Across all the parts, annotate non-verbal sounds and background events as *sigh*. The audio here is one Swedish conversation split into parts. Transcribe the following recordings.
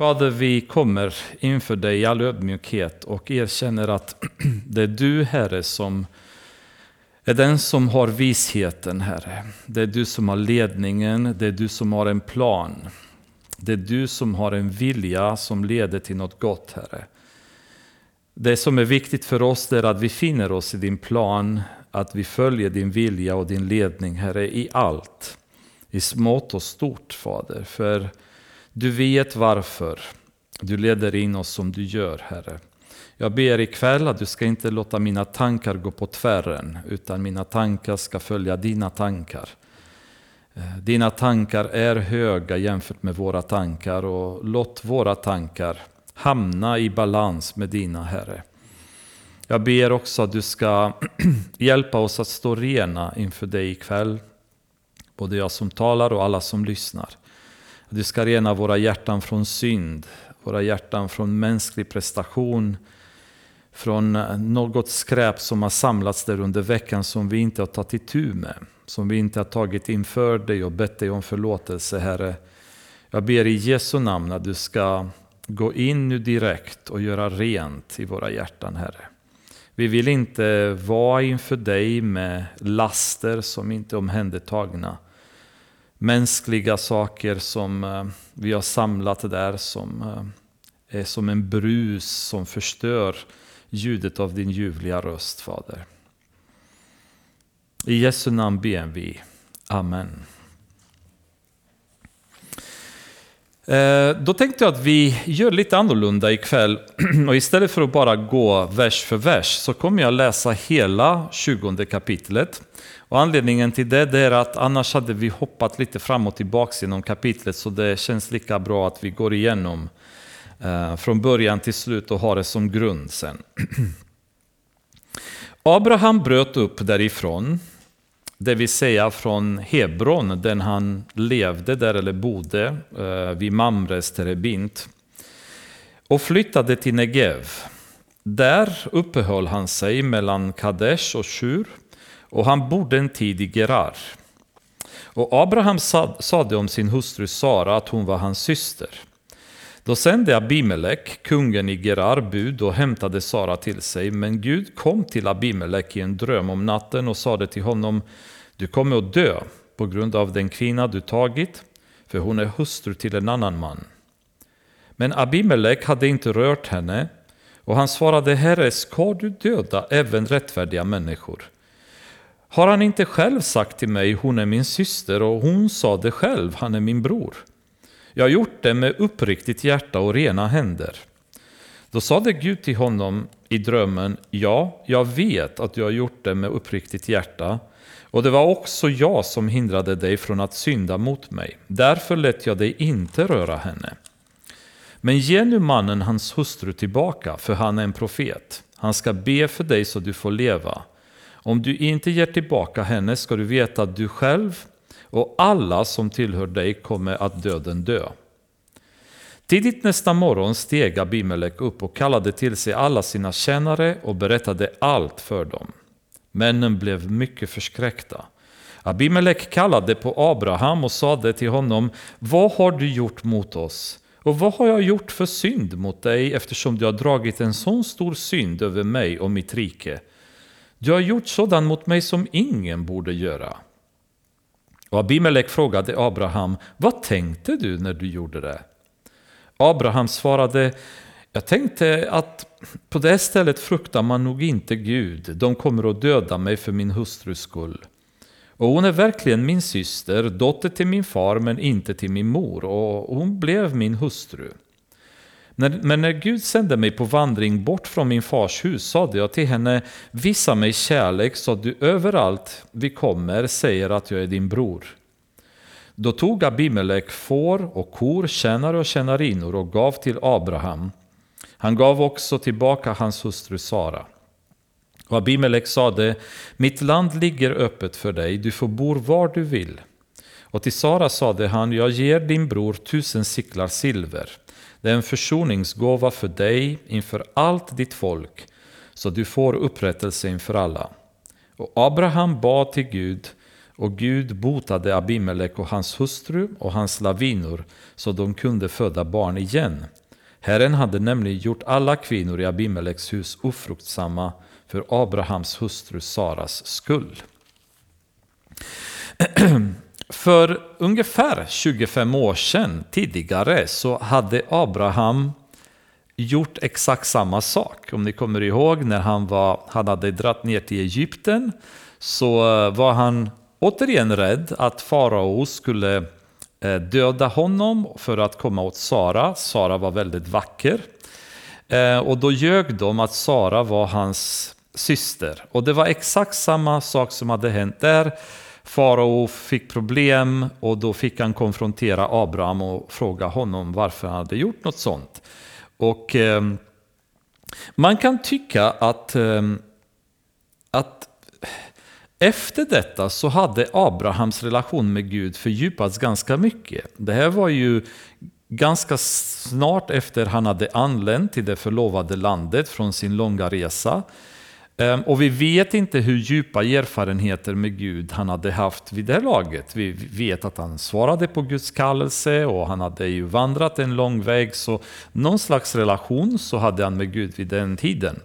Fader, vi kommer inför dig i all ödmjukhet och erkänner att *clears throat* det är du, Herre, som är den som har visheten, Herre. Det är du som har ledningen, det är du som har en plan. Det är du som har en vilja som leder till något gott, Herre. Det som är viktigt för oss är att vi finner oss i din plan, att vi följer din vilja och din ledning, Herre, i allt. I smått och stort, Fader. För du vet varför du leder in oss som du gör, Herre. Jag ber ikväll att du ska inte låta mina tankar gå på tvären, utan mina tankar ska följa dina tankar. Eh, dina tankar är höga jämfört med våra tankar och låt våra tankar hamna i balans med dina, Herre. Jag ber också att du ska *clears throat* hjälpa oss att stå rena inför dig ikväll, både jag som talar och alla som lyssnar. Du ska rena våra hjärtan från synd, våra hjärtan från mänsklig prestation, från något skräp som har samlats där under veckan som vi inte har tagit itu med, som vi inte har tagit inför dig och bett dig om förlåtelse, Herre. Jag ber i Jesu namn att du ska gå in nu direkt och göra rent i våra hjärtan, Herre. Vi vill inte vara inför dig med laster som inte är omhändertagna mänskliga saker som eh, vi har samlat där som eh, är som en brus som förstör ljudet av din ljuvliga röst, Fader. I Jesu namn ber vi. Amen. Eh, Eh, då tänkte jag att vi gör lite annorlunda ikväll. *clears throat* Och istället för att bara gå vers för vers så kommer jag läsa hela 20 kapitlet. Och anledningen till det, det är att annars hade vi hoppat lite fram och tillbaka genom kapitlet så det känns lika bra att vi går igenom eh, från början till slut och har det som grund sen. *clears throat* Abraham bröt upp därifrån, det vill säga från Hebron, där han levde där eller bodde, eh, vid Mamres terebint, och flyttade till Negev. Där uppehöll han sig mellan Kadesh och Shur och han bodde en tid i Gerar. Och Abraham sade om sin hustru Sara att hon var hans syster. Då sände Abimelek, kungen i Gerar, bud och hämtade Sara till sig. Men Gud kom till Abimelek i en dröm om natten och sade till honom Du kommer att dö på grund av den kvinna du tagit, för hon är hustru till en annan man. Men Abimelek hade inte rört henne, och han svarade Herre, ska du döda även rättfärdiga människor? Har han inte själv sagt till mig, hon är min syster, och hon sa det själv, han är min bror? Jag har gjort det med uppriktigt hjärta och rena händer. Då sade Gud till honom i drömmen, ja, jag vet att du har gjort det med uppriktigt hjärta, och det var också jag som hindrade dig från att synda mot mig. Därför lät jag dig inte röra henne. Men ge nu mannen hans hustru tillbaka, för han är en profet. Han ska be för dig så du får leva. Om du inte ger tillbaka henne ska du veta att du själv och alla som tillhör dig kommer att döden dö. Tidigt nästa morgon steg Abimelek upp och kallade till sig alla sina tjänare och berättade allt för dem. Männen blev mycket förskräckta. Abimelek kallade på Abraham och sade till honom, Vad har du gjort mot oss? Och vad har jag gjort för synd mot dig eftersom du har dragit en sån stor synd över mig och mitt rike? Du har gjort sådant mot mig som ingen borde göra. Och Abimelek frågade Abraham, vad tänkte du när du gjorde det? Abraham svarade, jag tänkte att på det stället fruktar man nog inte Gud, de kommer att döda mig för min hustrus skull. Och hon är verkligen min syster, dotter till min far men inte till min mor, och hon blev min hustru. Men när Gud sände mig på vandring bort från min fars hus sade jag till henne, visa mig kärlek så att du överallt vi kommer säger att jag är din bror. Då tog Abimelek får och kor, tjänare och tjänarinnor och gav till Abraham. Han gav också tillbaka hans hustru Sara. Och Abimelek sade, mitt land ligger öppet för dig, du får bo var du vill. Och till Sara sade han, jag ger din bror tusen siklar silver. Det är en försoningsgåva för dig inför allt ditt folk, så du får upprättelse inför alla. Och Abraham bad till Gud, och Gud botade Abimelek och hans hustru och hans lavinor så de kunde föda barn igen. Herren hade nämligen gjort alla kvinnor i Abimeleks hus ofruktsamma för Abrahams hustru Saras skull. *clears throat* För ungefär 25 år sedan tidigare så hade Abraham gjort exakt samma sak. Om ni kommer ihåg när han, var, han hade dratt ner till Egypten så eh, var han återigen rädd att farao skulle eh, döda honom för att komma åt Sara. Sara var väldigt vacker. Eh, och då ljög de att Sara var hans syster. Och det var exakt samma sak som hade hänt där. Farao fick problem och då fick han konfrontera Abraham och fråga honom varför han hade gjort något sånt. Och eh, man kan tycka att, eh, att efter detta så hade Abrahams relation med Gud fördjupats ganska mycket. Det här var ju ganska snart efter han hade anlänt till det förlovade landet från sin långa resa. Ehm, och vi vet inte hur djupa erfarenheter med Gud han hade haft vid det här laget. Vi vet att han svarade på Guds kallelse och han hade ju vandrat en lång väg. Så någon slags relation så hade han med Gud vid den tiden.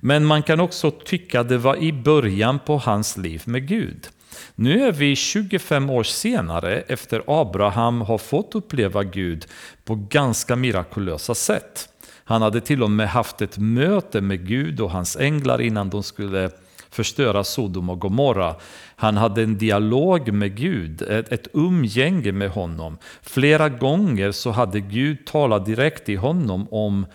Men man kan också tycka att det var i början på hans liv med Gud. Nu är vi 25 år senare efter Abraham har fått uppleva Gud på ganska mirakulösa sätt. Han hade till och med haft ett möte med Gud och hans änglar innan de skulle förstöra Sodom och Gomorra. Han hade en dialog med Gud, ett, ett umgänge med honom. Flera gånger så hade Gud talat direkt till honom om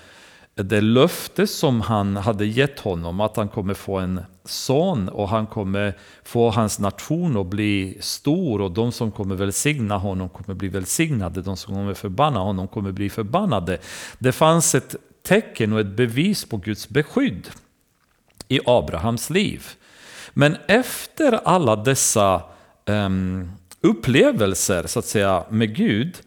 det löfte som han hade gett honom, att han kommer få en son och han kommer få hans nation att bli stor och de som kommer välsigna honom kommer bli välsignade, de som kommer förbanna honom kommer bli förbannade. Det fanns ett tecken och ett bevis på Guds beskydd i Abrahams liv. Men efter alla dessa um, upplevelser så att säga med Gud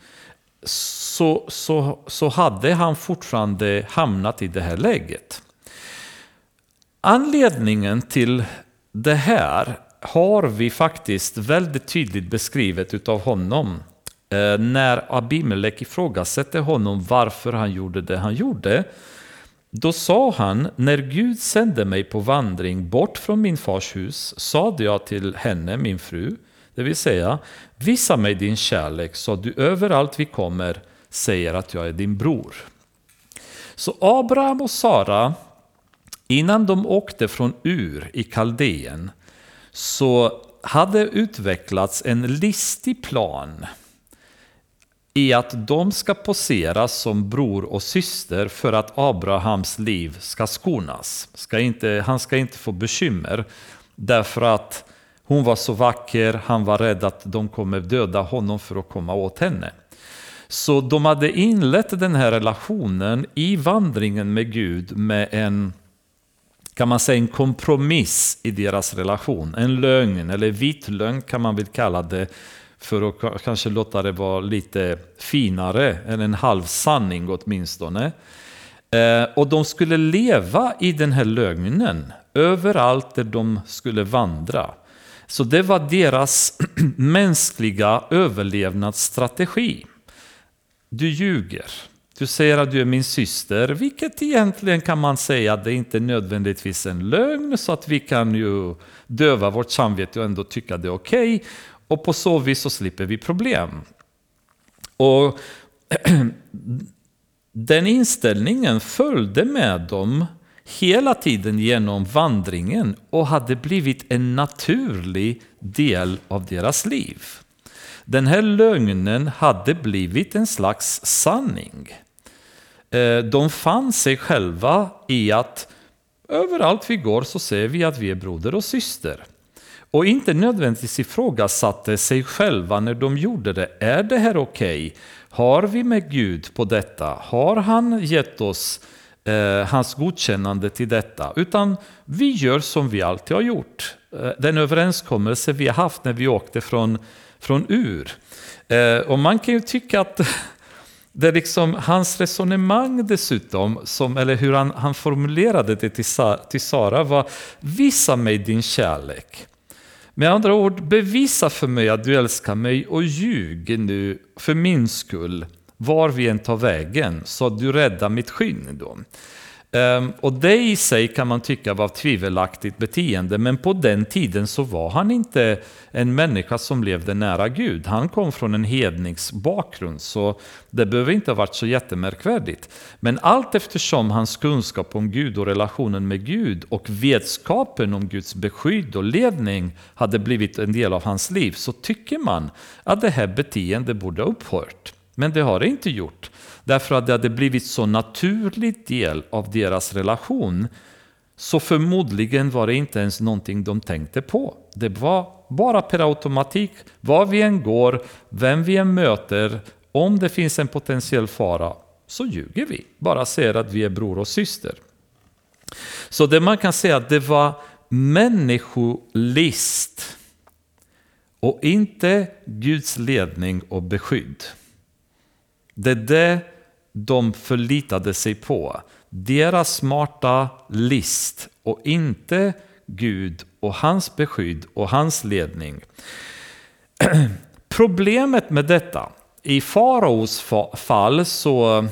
så, så, så hade han fortfarande hamnat i det här läget. Anledningen till det här har vi faktiskt väldigt tydligt beskrivet utav honom. Eh, när Abimelek ifrågasätter honom varför han gjorde det han gjorde. Då sa han, när Gud sände mig på vandring bort från min fars hus sade jag till henne, min fru, det vill säga, visa mig din kärlek så att du överallt vi kommer säger att jag är din bror. Så Abraham och Sara, innan de åkte från Ur i Kaldeen, så hade utvecklats en listig plan i att de ska posera som bror och syster för att Abrahams liv ska skonas. Ska inte, han ska inte få bekymmer därför att hon var så vacker, han var rädd att de kommer döda honom för att komma åt henne. Så de hade inlett den här relationen i vandringen med Gud med en kan man säga en kompromiss i deras relation. En lögn, eller vit lögn kan man väl kalla det för att kanske låta det vara lite finare, eller en halvsanning åtminstone. Eh, och de skulle leva i den här lögnen överallt där de skulle vandra. Så det var deras *clears throat* mänskliga överlevnadsstrategi. Du ljuger. Du säger att du är min syster, vilket egentligen kan man säga att det inte är nödvändigtvis en lögn, så att vi kan ju döva vårt samvete och ändå tycka det är okej. Okay, och på så vis så slipper vi problem. Och *clears throat* den inställningen följde med dem hela tiden genom vandringen och hade blivit en naturlig del av deras liv. Den här lögnen hade blivit en slags sanning. Eh, de fann sig själva i att överallt vi går så ser vi att vi är broder och syster. Och inte nödvändigtvis ifrågasatte sig själva när de gjorde det. Är det här okej? Okay? Har vi med Gud på detta? Har han gett oss eh, hans godkännande till detta? Utan vi gör som vi alltid har gjort. Eh, den överenskommelse vi har haft när vi åkte från från Ur. Eh, och man kan ju tycka att *laughs* det är liksom hans resonemang dessutom, som, eller hur han, han formulerade det till, till Sara var Visa mig din kärlek. Med andra ord, bevisa för mig att du älskar mig och ljug nu för min skull var vi än tar vägen så att du räddar mitt skinn. Då. Ehm, och det i sig kan man tycka var tvivelaktigt beteende, men på den tiden så var han inte en människa som levde nära Gud. Han kom från en hednings bakgrund, så det behöver inte ha varit så jättemärkvärdigt. Men allt eftersom hans kunskap om Gud och relationen med Gud och vetskapen om Guds beskydd och ledning hade blivit en del av hans liv, så tycker man att det här beteendet borde ha upphört. Men det har det inte gjort. Därför att det hade blivit så naturlig del av deras relation. Så förmodligen var det inte ens någonting de tänkte på. Det var bara per automatik, var vi än går, vem vi än möter, om det finns en potentiell fara, så ljuger vi. Bara säger att vi är bror och syster. Så det man kan säga att det var människolist och inte Guds ledning och beskydd. Det är det de förlitade sig på. Deras smarta list och inte Gud och hans beskydd och hans ledning. *clears throat* Problemet med detta, i faraos fall så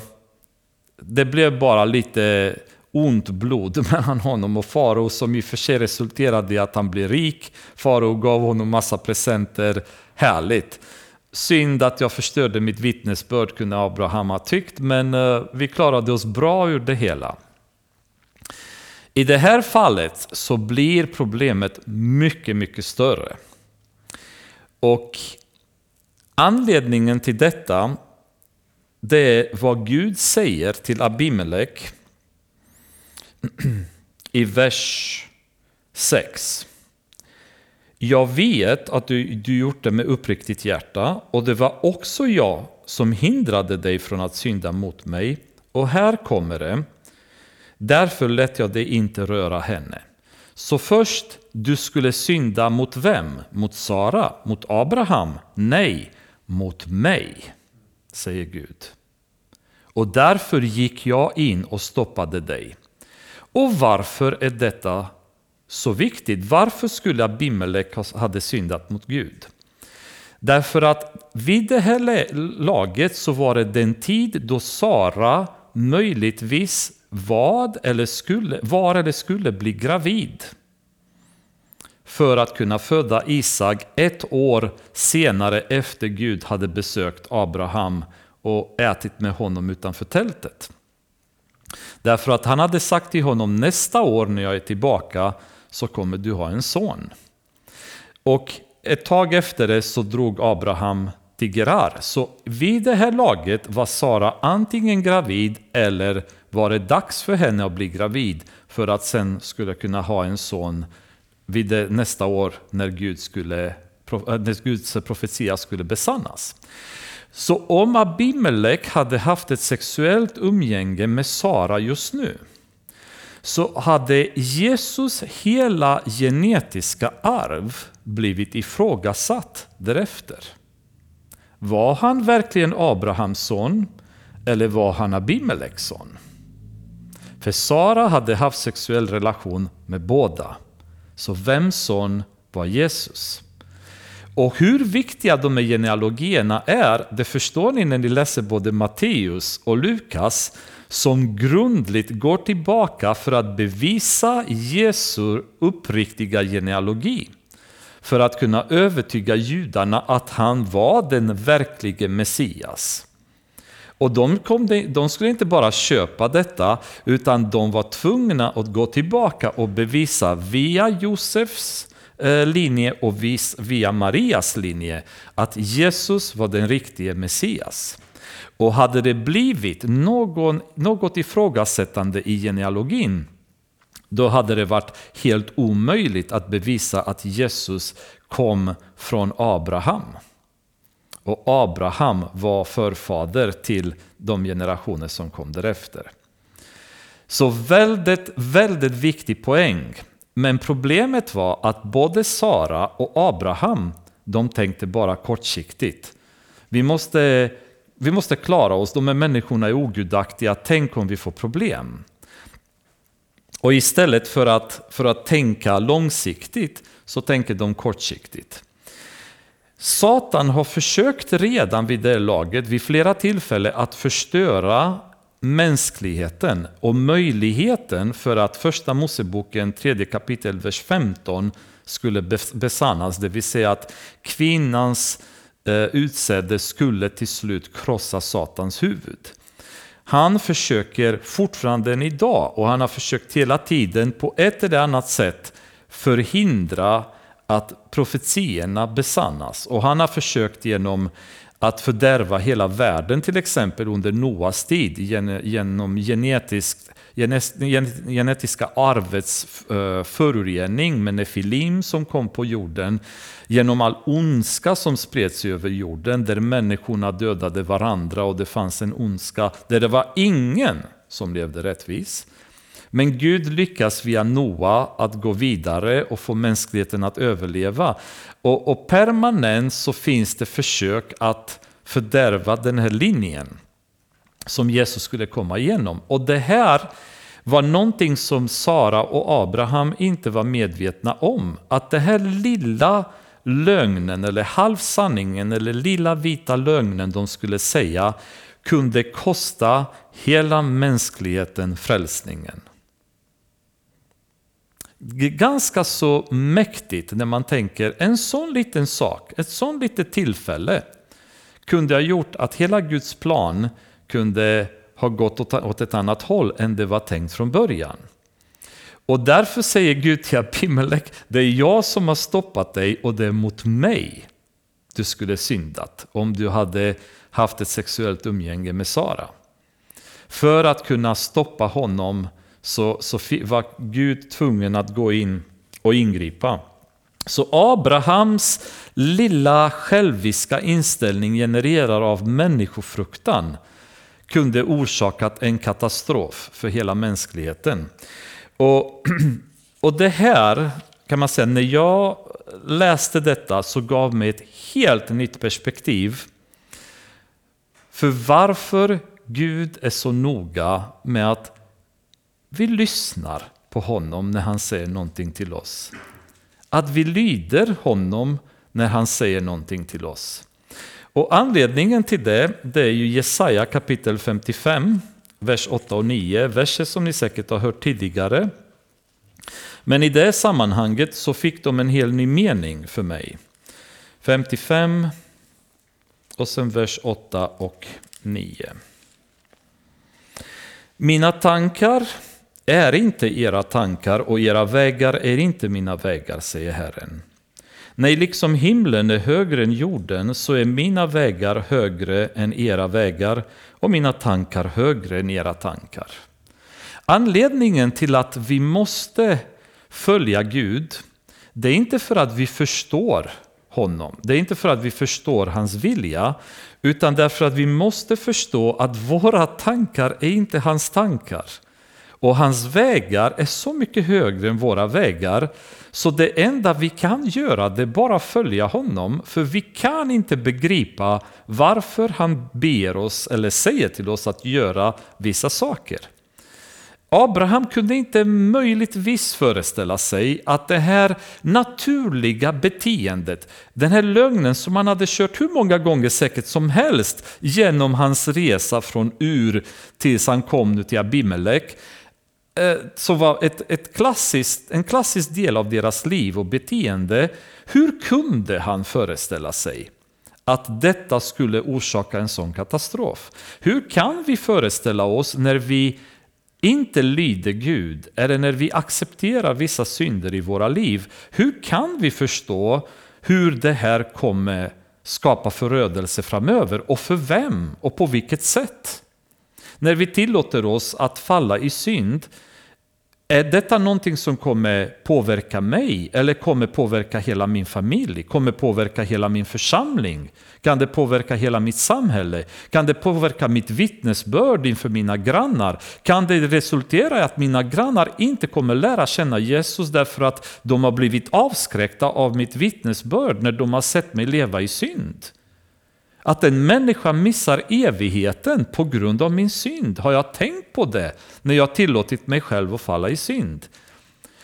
det blev bara lite ont blod *laughs* mellan honom och farao som i och för sig resulterade i att han blev rik. Farao gav honom massa presenter, härligt. Synd att jag förstörde mitt vittnesbörd kunde Abraham ha tyckt, men eh, vi klarade oss bra ur det hela. I det här fallet så blir problemet mycket, mycket större. Och anledningen till detta, det är vad Gud säger till Abimelech *clears throat* i vers 6. Jag vet att du, du gjort det med uppriktigt hjärta och det var också jag som hindrade dig från att synda mot mig. Och här kommer det. Därför lät jag dig inte röra henne. Så först, du skulle synda mot vem? Mot Sara? Mot Abraham? Nej, mot mig, säger Gud. Och därför gick jag in och stoppade dig. Och varför är detta så viktigt. Varför skulle Abimelech hade syndat mot Gud? Därför att vid det här laget så var det den tid då Sara möjligtvis vad eller skulle, var eller skulle bli gravid. För att kunna föda Isak ett år senare efter Gud hade besökt Abraham och ätit med honom utanför tältet. Därför att han hade sagt till honom nästa år när jag är tillbaka så kommer du ha en son. Och ett tag efter det så drog Abraham till Gerar. Så vid det här laget var Sara antingen gravid eller var det dags för henne att bli gravid för att sen skulle kunna ha en son vid det, nästa år när, Gud skulle, äh, när Guds profetia skulle besannas. Så om Abimelech hade haft ett sexuellt umgänge med Sara just nu så hade Jesus hela genetiska arv blivit ifrågasatt därefter. Var han verkligen Abrahams son eller var han Abimeleks son? För Sara hade haft sexuell relation med båda. Så vems son var Jesus? Och hur viktiga de här genealogierna är, det förstår ni när ni läser både Matteus och Lukas, som grundligt går tillbaka för att bevisa Jesu uppriktiga genealogi. För att kunna övertyga judarna att han var den verklige Messias. Och de, kom, de skulle inte bara köpa detta, utan de var tvungna att gå tillbaka och bevisa via Josefs eh, linje och via Marias linje att Jesus var den riktiga Messias. Och hade det blivit någon, något ifrågasättande i genealogin, då hade det varit helt omöjligt att bevisa att Jesus kom från Abraham. Och Abraham var förfader till de generationer som kom därefter. Så väldigt, väldigt viktig poäng. Men problemet var att både Sara och Abraham, de tänkte bara kortsiktigt. Vi måste vi måste klara oss, de här människorna är ogudaktiga, tänk om vi får problem. Och istället för att, för att tänka långsiktigt så tänker de kortsiktigt. Satan har försökt redan vid det laget, vid flera tillfällen, att förstöra mänskligheten och möjligheten för att första Moseboken, tredje kapitel, vers 15 skulle besannas, det vill säga att kvinnans Eh, utsedde skulle till slut krossa Satans huvud. Han försöker fortfarande än idag och han har försökt hela tiden på ett eller annat sätt förhindra att profetierna besannas. Och han har försökt genom att fördärva hela världen, till exempel under Noas tid, genom genetiskt, genetiska arvets eh, förorening med nefilim som kom på jorden, genom all ondska som spreds över jorden, där människorna dödade varandra och det fanns en ondska där det var ingen som levde rättvis. Men Gud lyckas via Noa att gå vidare och få mänskligheten att överleva. Och, och permanent så finns det försök att fördärva den här linjen som Jesus skulle komma igenom. Och det här var någonting som Sara och Abraham inte var medvetna om. Att den här lilla lögnen eller halvsanningen eller lilla vita lögnen de skulle säga kunde kosta hela mänskligheten frälsningen ganska så mäktigt när man tänker en sån liten sak, ett sån litet tillfälle kunde ha gjort att hela Guds plan kunde har gått åt ett annat håll än det var tänkt från början. Och därför säger Gud till Abimelech, det är jag som har stoppat dig och det är mot mig du skulle syndat om du hade haft ett sexuellt umgänge med Sara. För att kunna stoppa honom så, så var Gud tvungen att gå in och ingripa. Så Abrahams lilla själviska inställning genererar av människofruktan kunde orsakat en katastrof för hela mänskligheten. Och, *clears throat* och det här kan man säga, när jag läste detta så gav mig ett helt nytt perspektiv. För varför Gud är så noga med att vi lyssnar på honom när han säger någonting till oss. Att vi lyder honom när han säger någonting till oss. Och anledningen till det, det är ju Jesaja kapitel 55, vers 8 och 9, verser som ni säkert har hört tidigare. Men i det sammanhanget så fick de en helt ny mening för mig. 55 och sen vers 8 och 9. Mina tankar är inte era tankar och era vägar är inte mina vägar, säger Herren. Nej, liksom himlen är högre än jorden så är mina vägar högre än era vägar och mina tankar högre än era tankar. Anledningen till att vi måste följa Gud, det är inte för att vi förstår honom. Det är inte för att vi förstår hans vilja, utan därför att vi måste förstå att våra tankar är inte hans tankar. Och hans vägar är så mycket högre än våra vägar så det enda vi kan göra det är bara följa honom för vi kan inte begripa varför han ber oss eller säger till oss att göra vissa saker. Abraham kunde inte möjligtvis föreställa sig att det här naturliga beteendet, den här lögnen som han hade kört hur många gånger säkert som helst genom hans resa från Ur tills han kom nu till Abimelech, Eh, som var ett, ett klassiskt, en klassisk del av deras liv och beteende. Hur kunde han föreställa sig att detta skulle orsaka en sån katastrof? Hur kan vi föreställa oss när vi inte lyder Gud eller när vi accepterar vissa synder i våra liv? Hur kan vi förstå hur det här kommer skapa förödelse framöver och för vem och på vilket sätt? När vi tillåter oss att falla i synd, är detta någonting som kommer påverka mig eller kommer påverka hela min familj? Kommer påverka hela min församling? Kan det påverka hela mitt samhälle? Kan det påverka mitt vittnesbörd inför mina grannar? Kan det resultera i att mina grannar inte kommer lära känna Jesus därför att de har blivit avskräckta av mitt vittnesbörd när de har sett mig leva i synd? Att en människa missar evigheten på grund av min synd. Har jag tänkt på det när jag tillåtit mig själv att falla i synd?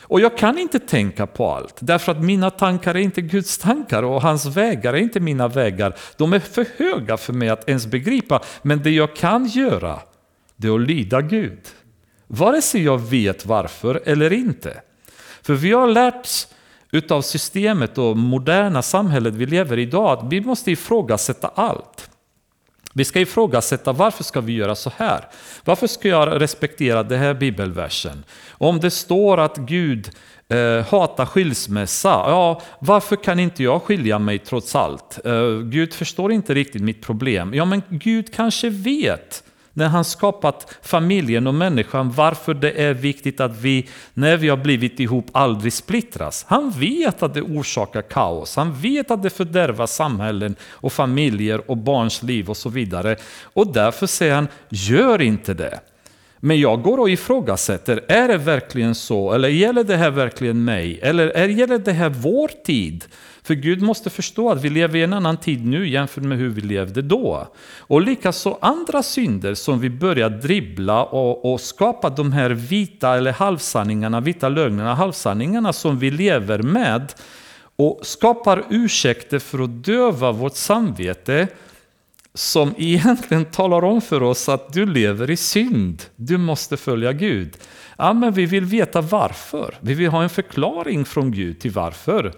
Och jag kan inte tänka på allt, därför att mina tankar är inte Guds tankar och hans vägar är inte mina vägar. De är för höga för mig att ens begripa, men det jag kan göra, det är att lyda Gud. Vare sig jag vet varför eller inte. För vi har lärt utav systemet och moderna samhället vi lever i idag att vi måste ifrågasätta allt. Vi ska ifrågasätta varför ska vi göra så här? Varför ska jag respektera den här bibelversen? Om det står att Gud eh, hatar skilsmässa, ja, varför kan inte jag skilja mig trots allt? Eh, Gud förstår inte riktigt mitt problem. Ja, men Gud kanske vet när han skapat familjen och människan, varför det är viktigt att vi, när vi har blivit ihop, aldrig splittras. Han vet att det orsakar kaos, han vet att det fördärvar samhällen och familjer och barns liv och så vidare. Och därför säger han, gör inte det. Men jag går och ifrågasätter, är det verkligen så? Eller gäller det här verkligen mig? Eller gäller det här vår tid? För Gud måste förstå att vi lever i en annan tid nu jämfört med hur vi levde då. Och likaså andra synder som vi börjar dribbla och, och skapa de här vita eller halvsanningarna, vita lögnerna, halvsanningarna som vi lever med och skapar ursäkter för att döva vårt samvete som egentligen talar om för oss att du lever i synd, du måste följa Gud. Ja, men vi vill veta varför. Vi vill ha en förklaring från Gud till varför.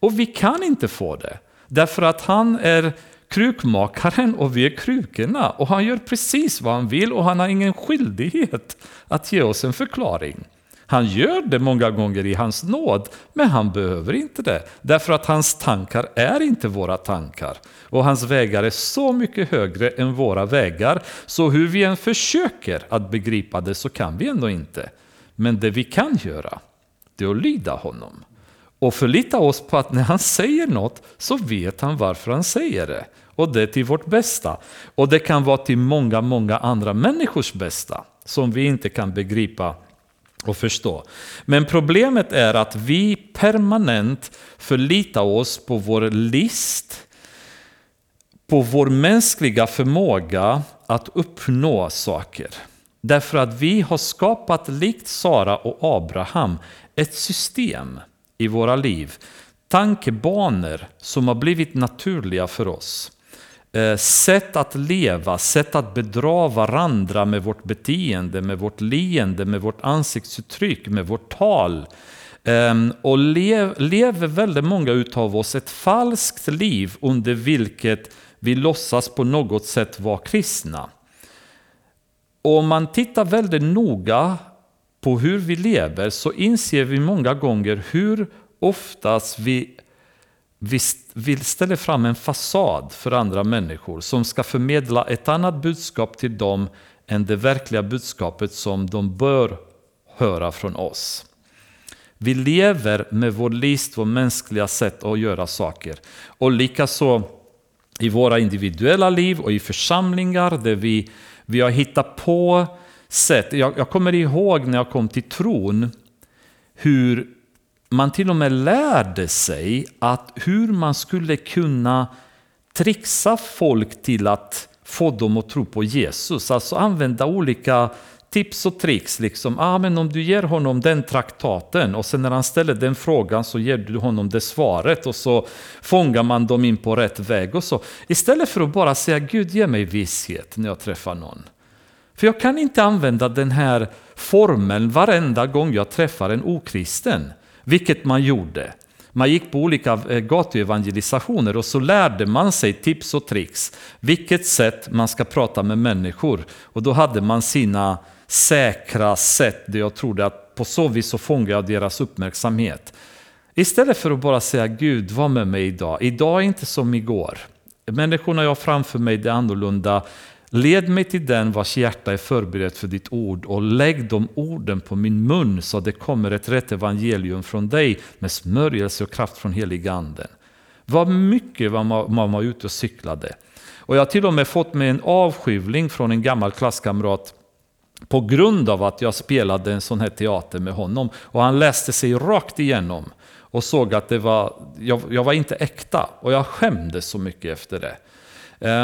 Och vi kan inte få det. Därför att han är krukmakaren och vi är krukorna. Och han gör precis vad han vill och han har ingen skyldighet att ge oss en förklaring. Han gör det många gånger i hans nåd, men han behöver inte det. Därför att hans tankar är inte våra tankar. Och hans vägar är så mycket högre än våra vägar, så hur vi än försöker att begripa det så kan vi ändå inte. Men det vi kan göra, det är att lyda honom och förlita oss på att när han säger något så vet han varför han säger det. Och det är till vårt bästa. Och det kan vara till många, många andra människors bästa som vi inte kan begripa och förstå. Men problemet är att vi permanent förlitar oss på vår list, på vår mänskliga förmåga att uppnå saker. Därför att vi har skapat, likt Sara och Abraham, ett system i våra liv. Tankebanor som har blivit naturliga för oss. Eh, sätt att leva, sätt att bedra varandra med vårt beteende, med vårt leende, med vårt ansiktsuttryck, med vårt tal. Ehm, och lever väldigt många utav oss ett falskt liv under vilket vi låtsas på något sätt vara kristna. Och om man tittar väldigt noga på hur vi lever så inser vi många gånger hur oftast vi, vi, vi ställer fram en fasad för andra människor som ska förmedla ett annat budskap till dem än det verkliga budskapet som de bör höra från oss. Vi lever med vår list, vårt mänskliga sätt att göra saker. Och likaså i våra individuella liv och i församlingar där vi, vi har hittat på sätt. Jag, jag kommer ihåg när jag kom till tron hur man till och med lärde sig att hur man skulle kunna trixa folk till att få dem att tro på Jesus. Alltså använda olika tips och tricks. Liksom. Ah, men om du ger honom den traktaten och sen när han ställer den frågan så ger du honom det svaret och så fångar man dem in på rätt väg. och så. Istället för att bara säga Gud ge mig visshet när jag träffar någon. För jag kan inte använda den här formeln varenda gång jag träffar en okristen, vilket man gjorde. Man gick på olika eh, gatuevangelisationer och så lärde man sig tips och tricks, vilket sätt man ska prata med människor. Och då hade man sina säkra sätt där jag trodde att på så vis så fångar jag deras uppmärksamhet. Istället för att bara säga Gud, var med mig idag. Idag är inte som igår. Människorna jag har framför mig är annorlunda. Led mig till den vars hjärta är förberett för ditt ord och lägg de orden på min mun så det kommer ett rätt evangelium från dig med smörjelse och kraft från heliga anden. Vad mycket var man var ute och cyklade. Och jag har till och med fått mig en avskyvling från en gammal klasskamrat på grund av att jag spelade en sån här teater med honom. Och han läste sig rakt igenom och såg att det var, jag, jag var inte äkta och jag skämdes så mycket efter det.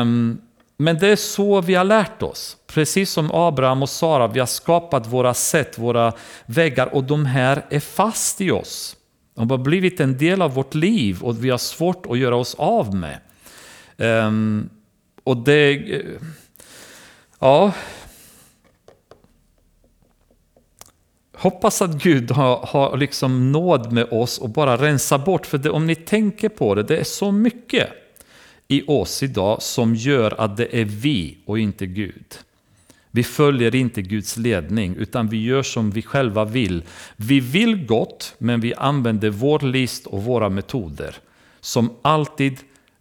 Um, men det är så vi har lärt oss. Precis som Abraham och Sara, vi har skapat våra sätt, våra väggar och de här är fast i oss. De har blivit en del av vårt liv och vi har svårt att göra oss av med. Um, och det... Eh, ja... Hoppas att Gud har, har liksom nåd med oss och bara rensa bort. För det, om ni tänker på det, det är så mycket i oss idag som gör att det är vi och inte Gud. Vi följer inte Guds ledning utan vi gör som vi själva vill. Vi vill gott men vi använder vår list och våra metoder som alltid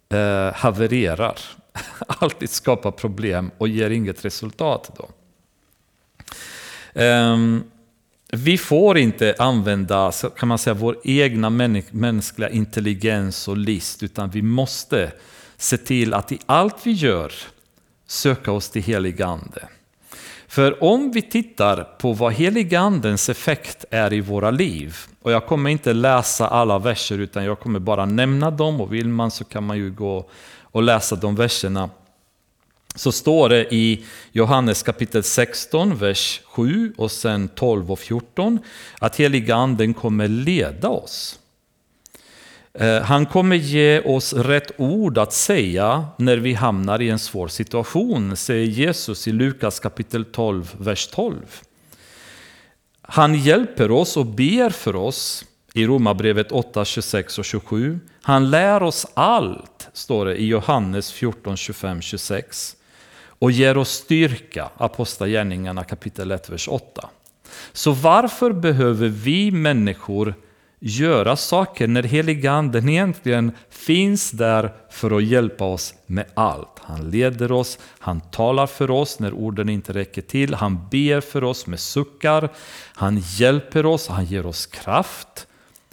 eh, havererar. *laughs* alltid skapar problem och ger inget resultat. Då. Um, vi får inte använda kan man säga, vår egna mänskliga intelligens och list utan vi måste se till att i allt vi gör söka oss till helig ande. För om vi tittar på vad heligandens effekt är i våra liv, och jag kommer inte läsa alla verser utan jag kommer bara nämna dem och vill man så kan man ju gå och läsa de verserna. Så står det i Johannes kapitel 16, vers 7 och sen 12 och 14 att heliganden kommer leda oss. Eh, han kommer ge oss rätt ord att säga när vi hamnar i en svår situation, säger Jesus i Lukas kapitel 12, vers 12. Han hjälper oss och ber för oss i Romarbrevet 8, 26 och 27. Han lär oss allt, står det i Johannes 14, 25, 26. Och ger oss styrka, Apostlagärningarna kapitel 1, vers 8. Så varför behöver vi människor göra saker när heliganden egentligen finns där för att hjälpa oss med allt. Han leder oss, han talar för oss när orden inte räcker till, han ber för oss med suckar, han hjälper oss, han ger oss kraft.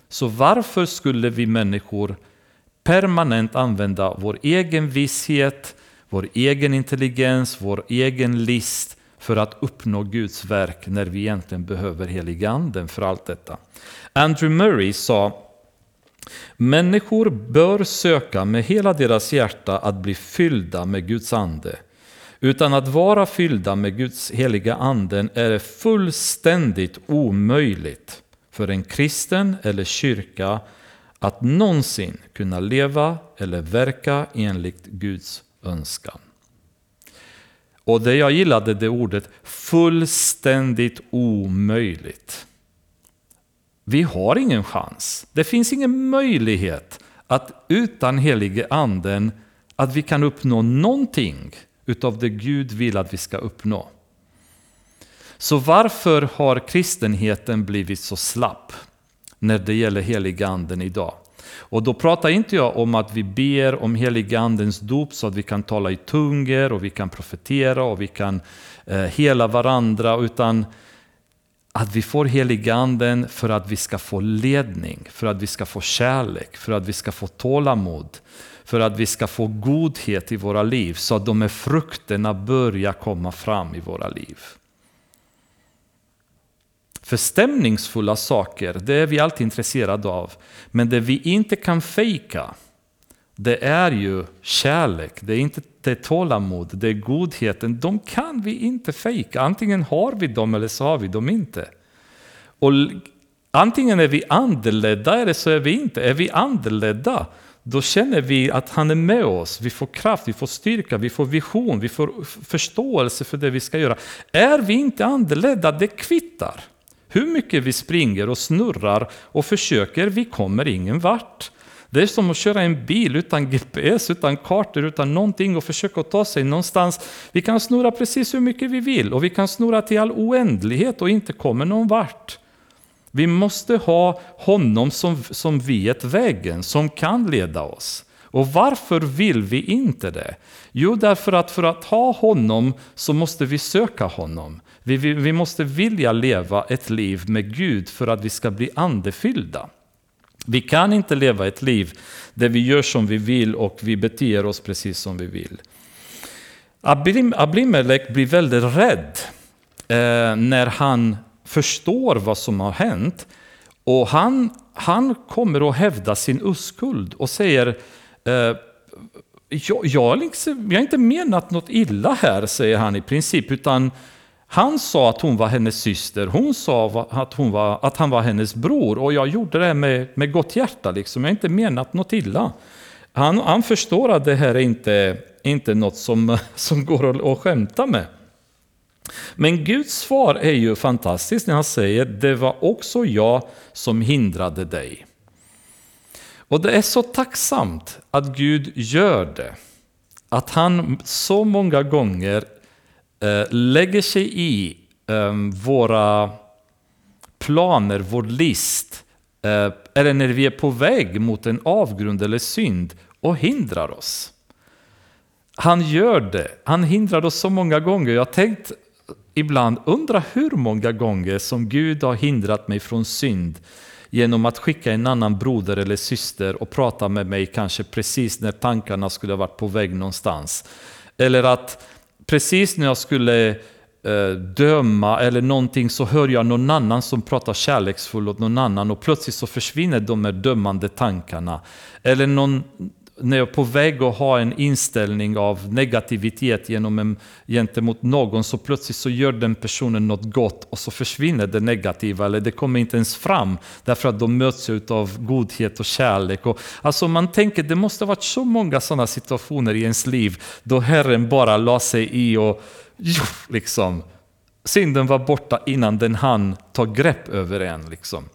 Så varför skulle vi människor permanent använda vår egen visshet, vår egen intelligens, vår egen list för att uppnå Guds verk när vi egentligen behöver heliganden för allt detta. Andrew Murray sa Människor bör söka med hela deras hjärta att bli fyllda med Guds ande. Utan att vara fyllda med Guds heliga anden är det fullständigt omöjligt för en kristen eller kyrka att någonsin kunna leva eller verka enligt Guds önskan. Och det jag gillade det ordet, fullständigt omöjligt. Vi har ingen chans. Det finns ingen möjlighet att utan helige anden att vi kan uppnå någonting utav det Gud vill att vi ska uppnå. Så varför har kristenheten blivit så slapp när det gäller helige anden idag? Och då pratar inte jag om att vi ber om heligandens dop så att vi kan tala i tungor och vi kan profetera och vi kan eh, hela varandra, utan att vi får heliganden för att vi ska få ledning, för att vi ska få kärlek, för att vi ska få tålamod, för att vi ska få godhet i våra liv så att de här frukterna börjar komma fram i våra liv. För stämningsfulla saker, det är vi alltid intresserade av. Men det vi inte kan fejka, det är ju kärlek, det är inte det tålamod, det är godheten. De kan vi inte fejka. Antingen har vi dem eller så har vi dem inte. Och antingen är vi andeledda eller så är vi inte. Är vi andeledda, då känner vi att han är med oss. Vi får kraft, vi får styrka, vi får vision, vi får förståelse för det vi ska göra. Är vi inte andeledda, det kvittar. Hur mycket vi springer och snurrar och försöker, vi kommer ingen vart. Det är som att köra en bil utan GPS, utan kartor, utan någonting och försöka ta sig någonstans. Vi kan snurra precis hur mycket vi vill och vi kan snurra till all oändlighet och inte komma någon vart. Vi måste ha honom som, som vet vägen, som kan leda oss. Och varför vill vi inte det? Jo, därför att för att ha honom så måste vi söka honom. Vi, vi, vi måste vilja leva ett liv med Gud för att vi ska bli andefyllda. Vi kan inte leva ett liv där vi gör som vi vill och vi beter oss precis som vi vill. Abimelech blir väldigt rädd eh, när han förstår vad som har hänt. Och han, han kommer att hävda sin oskuld och säger eh, jag, jag, liksom, jag har inte menat något illa här, säger han i princip, utan han sa att hon var hennes syster, hon sa att, hon var, att han var hennes bror och jag gjorde det med, med gott hjärta. Liksom. Jag har inte menat något illa. Han, han förstår att det här är inte, inte något som, *laughs* som går att, att skämta med. Men Guds svar är ju fantastiskt när han säger det var också jag som hindrade dig. Och det är så tacksamt att Gud gör det. Att han så många gånger eh, lägger sig i eh, våra planer, vår list, eh, eller när vi är på väg mot en avgrund eller synd och hindrar oss. Han gör det. Han hindrar oss så många gånger. Jag har tänkt ibland, undra hur många gånger som Gud har hindrat mig från synd genom att skicka en annan broder eller syster och prata med mig kanske precis när tankarna skulle ha varit på väg någonstans. Eller att precis när jag skulle eh, döma eller någonting så hör jag någon annan som pratar kärleksfullt åt någon annan och plötsligt så försvinner de här dömande tankarna. Eller någon, när jag är på väg att ha en inställning av negativitet genom en, gentemot någon så plötsligt så gör den personen något gott och så försvinner det negativa eller det kommer inte ens fram därför att de möts av godhet och kärlek. Och, alltså man tänker det måste ha varit så många sådana situationer i ens liv då Herren bara la sig i och liksom synden var borta innan den hann ta grepp över en. Liksom.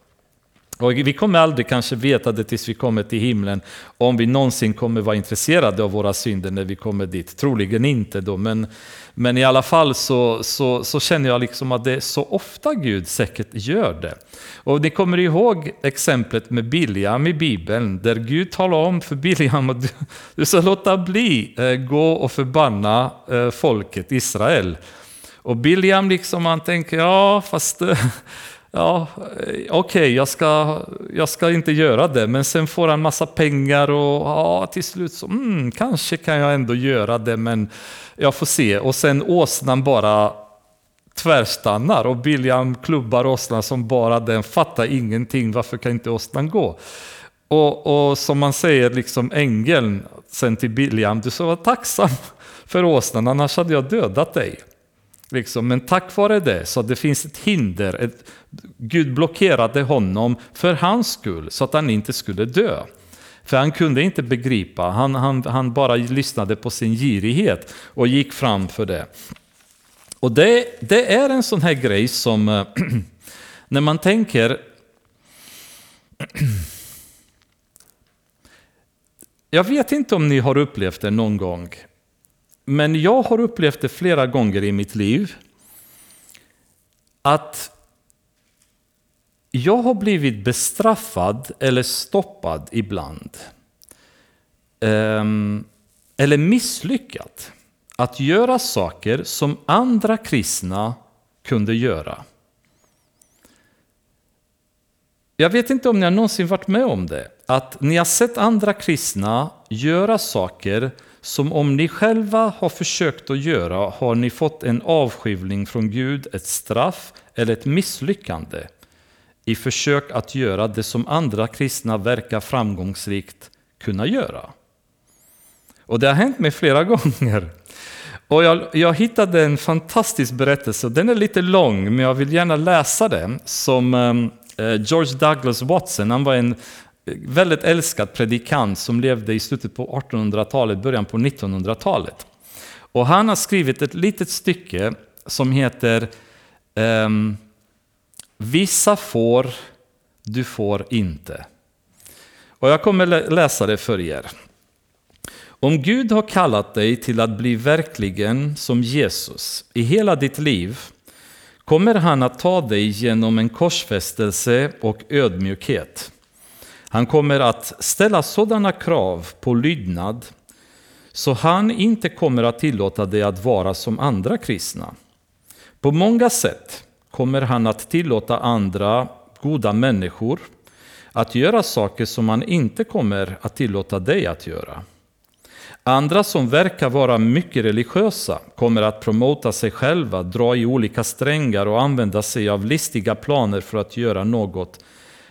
Och vi kommer aldrig kanske veta det tills vi kommer till himlen, om vi någonsin kommer vara intresserade av våra synder när vi kommer dit. Troligen inte då, men, men i alla fall så, så, så känner jag liksom att det är så ofta Gud säkert gör det. Och ni kommer ihåg exemplet med Biljam i Bibeln, där Gud talar om för Biljam att du, du ska låta bli eh, gå och förbanna eh, folket Israel. Och Biljam liksom, han tänker, ja fast eh, ja, eh, okej, okay, jag, ska, jag ska inte göra det. Men sen får han massa pengar och ja, till slut så, mm, kanske kan jag ändå göra det, men jag får se. Och sen åsnan bara tvärstannar och William klubbar åsnan som bara den, fattar ingenting, varför kan inte åsnan gå? Och, och som man säger, liksom ängeln sen till William, du ska vara tacksam för åsnan, annars hade jag dödat dig. Liksom, men tack vare det så det finns ett hinder. Ett, Gud blockerade honom för hans skull så att han inte skulle dö. För han kunde inte begripa, han, han, han bara lyssnade på sin girighet och gick fram för det. Och det, det är en sån här grej som, eh, *clears throat* när man tänker *clears throat* Jag vet inte om ni har upplevt det någon gång, men jag har upplevt det flera gånger i mitt liv. Att jag har blivit bestraffad eller stoppad ibland. Ehm, eller misslyckad att göra saker som andra kristna kunde göra. Jag vet inte om ni har någonsin varit med om det. Att ni har sett andra kristna göra saker som om ni själva har försökt att göra har ni fått en avskivling från Gud, ett straff eller ett misslyckande i försök att göra det som andra kristna verkar framgångsrikt kunna göra. Och det har hänt mig flera *laughs* gånger. Och jag, jag hittade en fantastisk berättelse, den är lite lång men jag vill gärna läsa den, som eh, George Douglas Watson, han var en väldigt älskad predikant som levde i slutet på 1800-talet, början på 1900-talet. Och han har skrivit ett litet stycke som heter um, Vissa får, du får inte. Och jag kommer läsa det för er. Om Gud har kallat dig till att bli verkligen som Jesus i hela ditt liv kommer han att ta dig genom en korsfästelse och ödmjukhet. Han kommer att ställa sådana krav på lydnad så han inte kommer att tillåta dig att vara som andra kristna. På många sätt kommer han att tillåta andra goda människor att göra saker som han inte kommer att tillåta dig att göra. Andra som verkar vara mycket religiösa kommer att promota sig själva, dra i olika strängar och använda sig av listiga planer för att göra något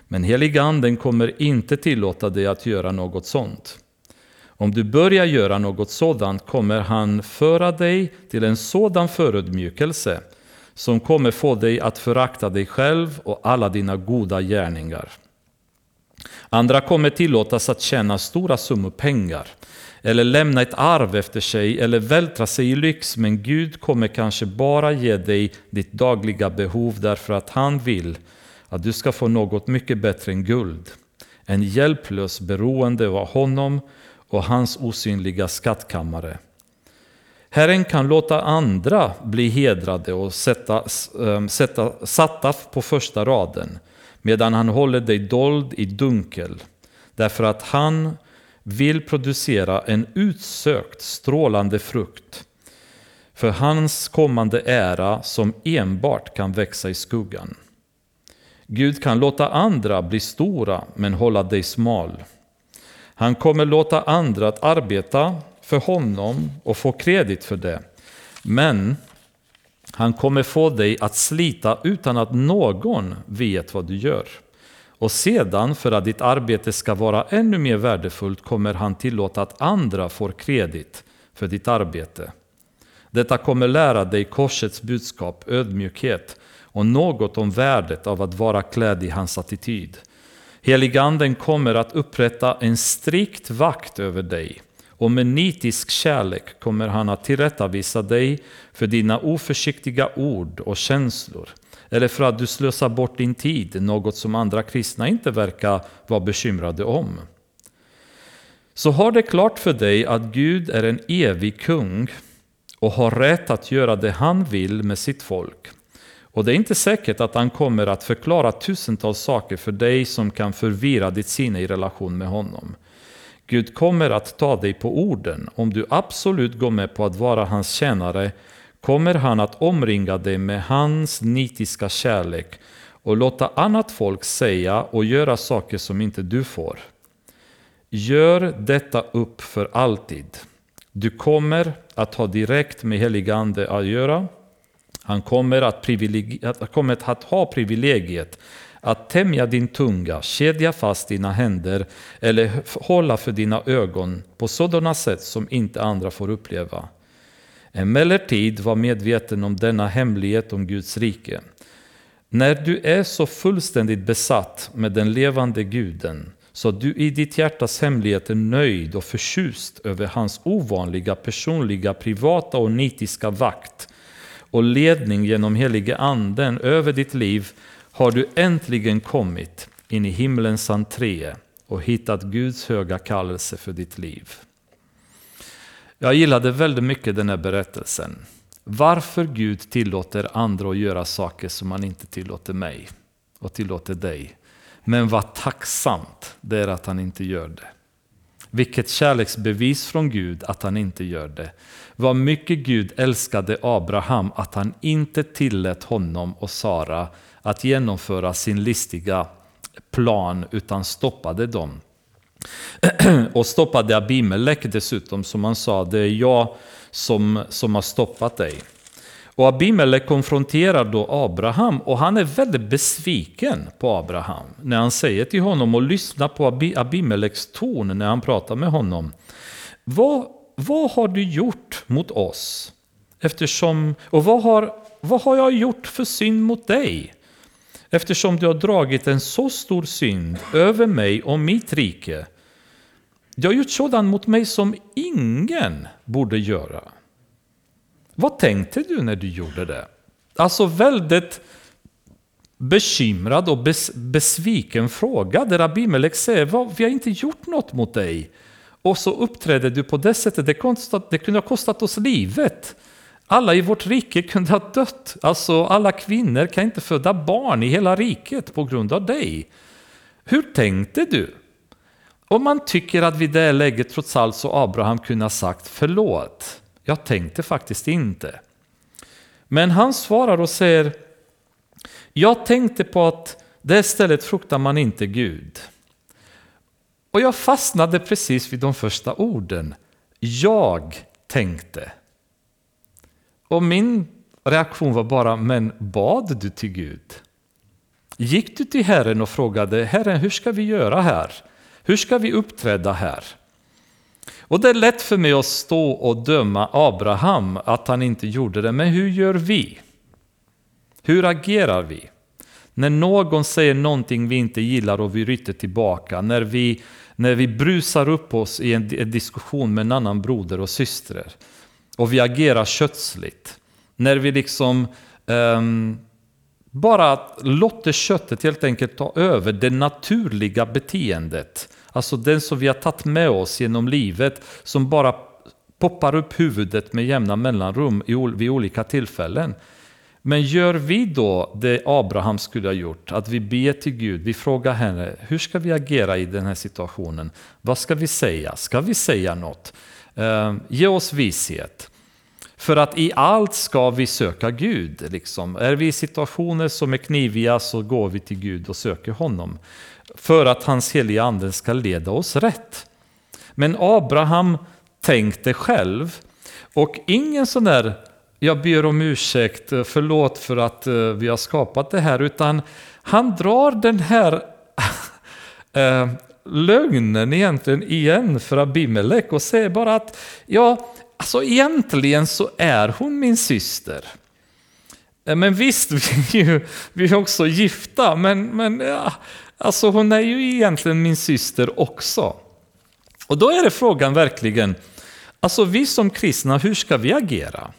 men heliganden kommer inte tillåta dig att göra något sånt. Om du börjar göra något sådant kommer han föra dig till en sådan förödmjukelse som kommer få dig att förakta dig själv och alla dina goda gärningar. Andra kommer tillåtas att tjäna stora summor pengar eller lämna ett arv efter sig eller vältra sig i lyx, men Gud kommer kanske bara ge dig ditt dagliga behov därför att han vill att du ska få något mycket bättre än guld. En hjälplös beroende av honom och hans osynliga skattkammare. Herren kan låta andra bli hedrade och sätta, ehm, sätta, satta på första raden medan han håller dig dold i dunkel därför att han vill producera en utsökt strålande frukt för hans kommande ära som enbart kan växa i skuggan. Gud kan låta andra bli stora men hålla dig smal. Han kommer låta andra att arbeta för honom och få kredit för det. Men han kommer få dig att slita utan att någon vet vad du gör. Och sedan, för att ditt arbete ska vara ännu mer värdefullt, kommer han tillåta att andra får kredit för ditt arbete. Detta kommer lära dig korsets budskap, ödmjukhet och något om värdet av att vara klädd i hans attityd. Heliganden kommer att upprätta en strikt vakt över dig och med nitisk kärlek kommer han att tillrättavisa dig för dina oförsiktiga ord och känslor eller för att du slösar bort din tid, något som andra kristna inte verkar vara bekymrade om. Så har det klart för dig att Gud är en evig kung och har rätt att göra det han vill med sitt folk. Och det är inte säkert att han kommer att förklara tusentals saker för dig som kan förvirra ditt sinne i relation med honom. Gud kommer att ta dig på orden om du absolut går med på att vara hans tjänare kommer han att omringa dig med hans nitiska kärlek och låta annat folk säga och göra saker som inte du får. Gör detta upp för alltid. Du kommer att ha direkt med heligande att göra. Han kommer att, kommer att ha privilegiet att tämja din tunga, kedja fast dina händer eller hålla för dina ögon på sådana sätt som inte andra får uppleva. Emellertid var medveten om denna hemlighet om Guds rike. När du är så fullständigt besatt med den levande guden så att du i ditt hjärtas hemlighet är nöjd och förtjust över hans ovanliga personliga, privata och nitiska vakt och ledning genom helige anden över ditt liv har du äntligen kommit in i himlens entré och hittat Guds höga kallelse för ditt liv. Jag gillade väldigt mycket den här berättelsen. Varför Gud tillåter andra att göra saker som han inte tillåter mig och tillåter dig. Men vad tacksamt det är att han inte gör det. Vilket kärleksbevis från Gud att han inte gör det. Vad mycket Gud älskade Abraham att han inte tillät honom och Sara att genomföra sin listiga plan utan stoppade dem. *clears throat* och stoppade Abimelech dessutom, som han sa, det är jag som, som har stoppat dig. Och Abimelech konfronterar då Abraham och han är väldigt besviken på Abraham när han säger till honom och lyssna på Abimeleks ton när han pratar med honom. Vad, vad har du gjort mot oss? Eftersom, och vad har, vad har jag gjort för synd mot dig? Eftersom du har dragit en så stor synd över mig och mitt rike. Du har gjort sådant mot mig som ingen borde göra. Vad tänkte du när du gjorde det? Alltså väldigt bekymrad och besviken fråga där Abimelech säger vi har inte gjort något mot dig. Och så uppträder du på det sättet, det, kostat, det kunde ha kostat oss livet. Alla i vårt rike kunde ha dött. Alltså alla kvinnor kan inte föda barn i hela riket på grund av dig. Hur tänkte du? Och man tycker att vid det läget trots allt så Abraham kunde ha sagt förlåt. Jag tänkte faktiskt inte. Men han svarar och säger Jag tänkte på att det stället fruktar man inte Gud. Och jag fastnade precis vid de första orden. Jag tänkte. Och min reaktion var bara, men bad du till Gud? Gick du till Herren och frågade, Herren hur ska vi göra här? Hur ska vi uppträda här? Och det är lätt för mig att stå och döma Abraham att han inte gjorde det, men hur gör vi? Hur agerar vi? När någon säger någonting vi inte gillar och vi ryter tillbaka, när vi, när vi brusar upp oss i en, en diskussion med en annan broder och syster och vi agerar kötsligt, när vi liksom um, bara låter köttet helt enkelt ta över det naturliga beteendet. Alltså den som vi har tagit med oss genom livet som bara poppar upp huvudet med jämna mellanrum vid olika tillfällen. Men gör vi då det Abraham skulle ha gjort, att vi ber till Gud, vi frågar henne, hur ska vi agera i den här situationen? Vad ska vi säga? Ska vi säga något? Ehm, ge oss vishet. För att i allt ska vi söka Gud. Liksom. Är vi i situationer som är kniviga så går vi till Gud och söker honom. För att hans heliga ande ska leda oss rätt. Men Abraham tänkte själv. Och ingen sån där, jag ber om ursäkt, eh, förlåt för att eh, vi har skapat det här. Utan han drar den här äh, *laughs* lögnen egentligen igen för Abimelech och säger bara att ja, Alltså egentligen så är hon min syster. Men visst, *laughs* vi är, ju, vi är också gifta, men, men ja, alltså hon är ju egentligen min syster också. Och då är det frågan verkligen, alltså vi som kristna, hur ska vi agera?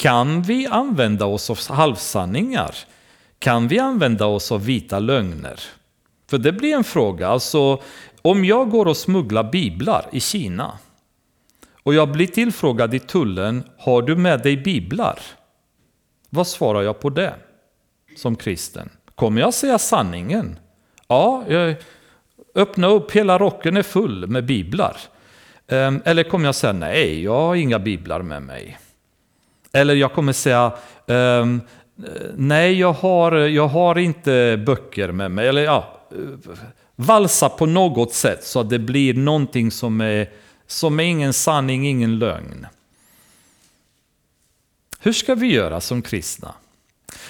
Kan vi använda oss av halvsanningar? Kan vi använda oss av vita lögner? För det blir en fråga, alltså om jag går och smugglar biblar i Kina, och jag blir tillfrågad i tullen, har du med dig biblar? Vad svarar jag på det som kristen? Kommer jag säga sanningen? Ja, jag öppna upp, hela rocken är full med biblar. Ehm, eller kommer jag säga nej, jag har inga biblar med mig. Eller jag kommer säga um, nej, jag har, jag har inte böcker med mig. Eller ja, valsa på något sätt så att det blir någonting som är som är ingen sanning, ingen lögn. Hur ska vi göra som kristna?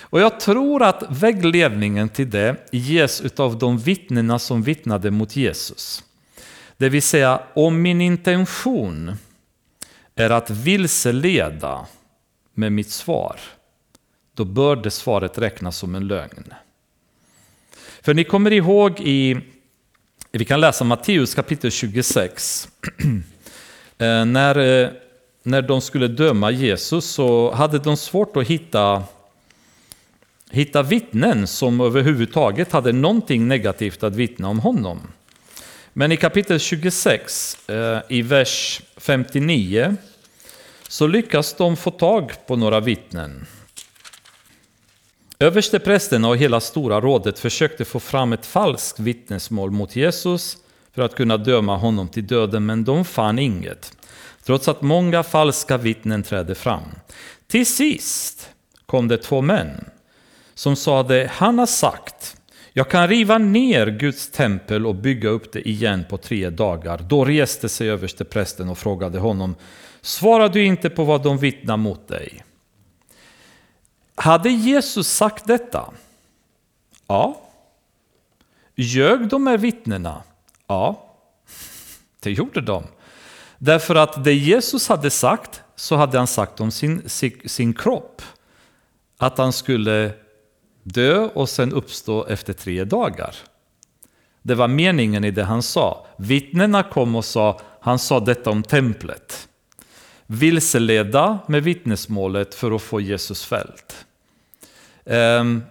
Och jag tror att vägledningen till det ges av de vittnena som vittnade mot Jesus. Det vill säga, om min intention är att vilseleda med mitt svar, då bör det svaret räknas som en lögn. För ni kommer ihåg i vi kan läsa Matteus kapitel 26. *clears throat* Eh, när, eh, när de skulle döma Jesus så hade de svårt att hitta, hitta vittnen som överhuvudtaget hade någonting negativt att vittna om honom. Men i kapitel 26, eh, i vers 59, så lyckas de få tag på några vittnen. Översteprästen och hela stora rådet försökte få fram ett falskt vittnesmål mot Jesus för att kunna döma honom till döden, men de fann inget. Trots att många falska vittnen trädde fram. Till sist kom det två män som sade, han har sagt, jag kan riva ner Guds tempel och bygga upp det igen på tre dagar. Då reste sig översteprästen och frågade honom, svarar du inte på vad de vittnar mot dig? Hade Jesus sagt detta? Ja. Ljög de här vittnena? Ja, *laughs* det gjorde de. Därför att det Jesus hade sagt, så hade han sagt om sin, sin, sin kropp. Att han skulle dö och sen uppstå efter tre dagar. Det var meningen i det han sa. Vittnena kom och sa, han sa detta om templet. Vilseleda med vittnesmålet för att få Jesus fälld. Ehm,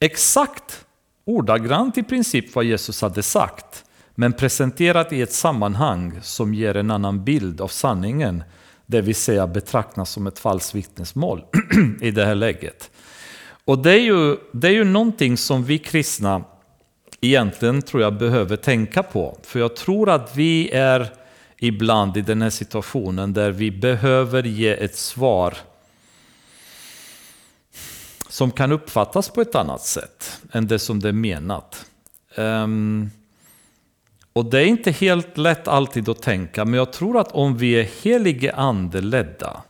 exakt ordagrant i princip vad Jesus hade sagt, men presenterat i ett sammanhang som ger en annan bild av sanningen, det vill säga betraktas som ett falskt vittnesmål *clears throat* i det här läget. Och det är, ju, det är ju någonting som vi kristna egentligen tror jag behöver tänka på. För jag tror att vi är ibland i den här situationen där vi behöver ge ett svar som kan uppfattas på ett annat sätt än det som det är menat. Um, och det är inte helt lätt alltid att tänka, men jag tror att om vi är helige ande ledda,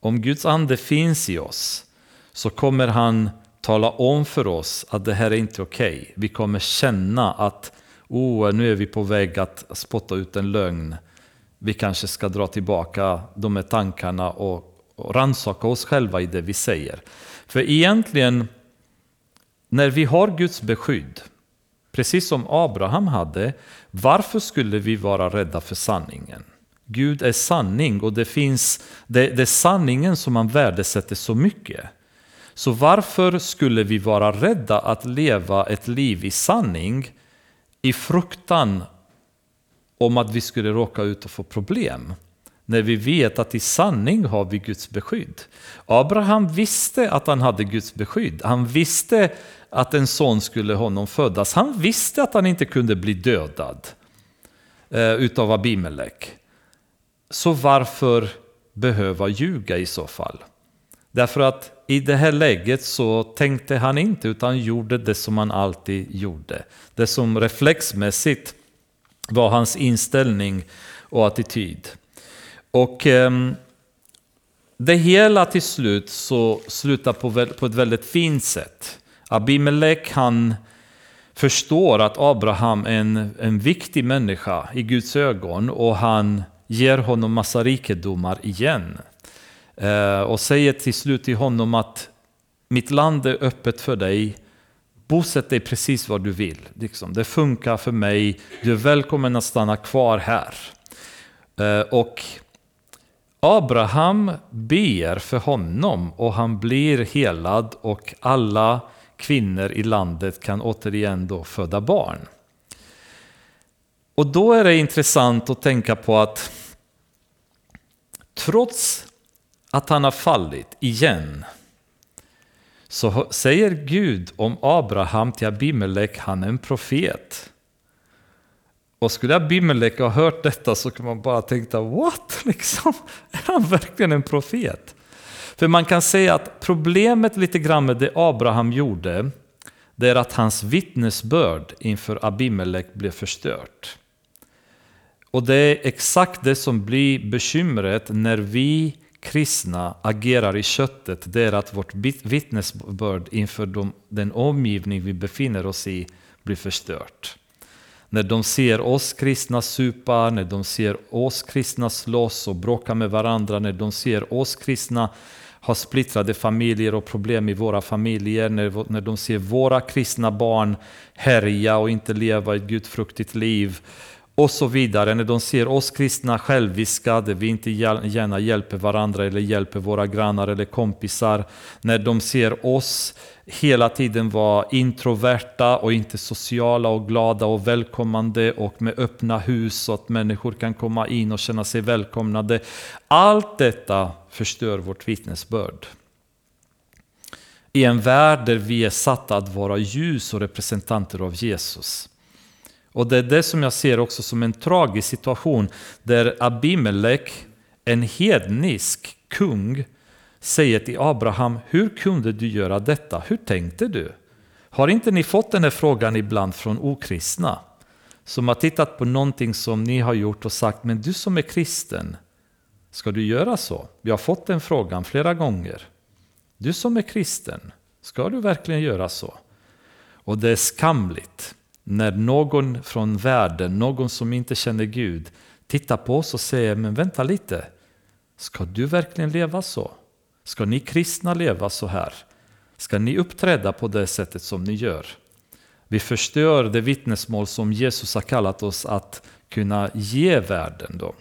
om Guds ande finns i oss, så kommer han tala om för oss att det här är inte okej. Okay. Vi kommer känna att oh, nu är vi på väg att spotta ut en lögn. vi kanske ska dra tillbaka de här tankarna och, och rannsaka oss själva i det vi säger. För egentligen, när vi har Guds beskydd, precis som Abraham hade, varför skulle vi vara rädda för sanningen? Gud är sanning och det, finns, det, det är sanningen som man värdesätter så mycket. Så varför skulle vi vara rädda att leva ett liv i sanning i fruktan om att vi skulle råka ut och få problem? När vi vet att i sanning har vi Guds beskydd. Abraham visste att han hade Guds beskydd. Han visste att en son skulle honom födas. Han visste att han inte kunde bli dödad eh, utav Abimelech. Så varför behöva ljuga i så fall? Därför att i det här läget så tänkte han inte utan gjorde det som han alltid gjorde. Det som reflexmässigt var hans inställning och attityd. Och ehm, det hela till slut så slutar på, ett väldigt fint sätt. Abimelech han förstår att Abraham är en, en viktig människa i Guds ögon och han ger honom massa rikedomar igen. Eh, och säger till slut till honom att mitt land är öppet för dig, bosätt dig precis var du vill. Liksom. Det funkar för mig, du är välkommen att stanna kvar här. Eh, och Abraham ber för honom och han blir helad och alla kvinnor i landet kan återigen då föda barn. Och då är det intressant att tänka på att trots att han har fallit igen så säger Gud om Abraham till Abimelech, han är en profet. Och skulle Abimelech ha hört detta så kan man bara tänka, what? *laughs* Liksom, är han verkligen en profet? För man kan säga att problemet lite grann med det Abraham gjorde, det är att hans vittnesbörd inför Abimelech blev förstört. Och det är exakt det som blir bekymret när vi kristna agerar i köttet. Det är att vårt vittnesbörd inför de, den omgivning vi befinner oss i blir förstört. När de ser oss kristna supa, när de ser oss kristna slåss och bråka med varandra, när de ser oss kristna ha splittrade familjer och problem i våra familjer, när, när de ser våra kristna barn härja och inte leva ett gudfruktigt liv, och så vidare. När de ser oss kristna själviska, där vi inte gärna hjälper varandra eller hjälper våra grannar eller kompisar. När de ser oss hela tiden vara introverta och inte sociala och glada och välkomnande och med öppna hus så att människor kan komma in och känna sig välkomnade. Allt detta förstör vårt vittnesbörd. I en värld där vi är satta att vara ljus och representanter av Jesus. Och det är det som jag ser också som en tragisk situation där Abimelech, en hednisk kung, säger till Abraham, hur kunde du göra detta? Hur tänkte du? Har inte ni fått den här frågan ibland från okristna? Som har tittat på någonting som ni har gjort och sagt, men du som är kristen, ska du göra så? Vi har fått den frågan flera gånger. Du som är kristen, ska du verkligen göra så? Och det är skamligt när någon från världen, någon som inte känner Gud, tittar på oss och säger, men vänta lite, ska du verkligen leva så? Ska ni kristna leva så här? Ska ni uppträda på det sättet som ni gör? Vi förstör det vittnesmål som Jesus har kallat oss att kunna ge världen. Då.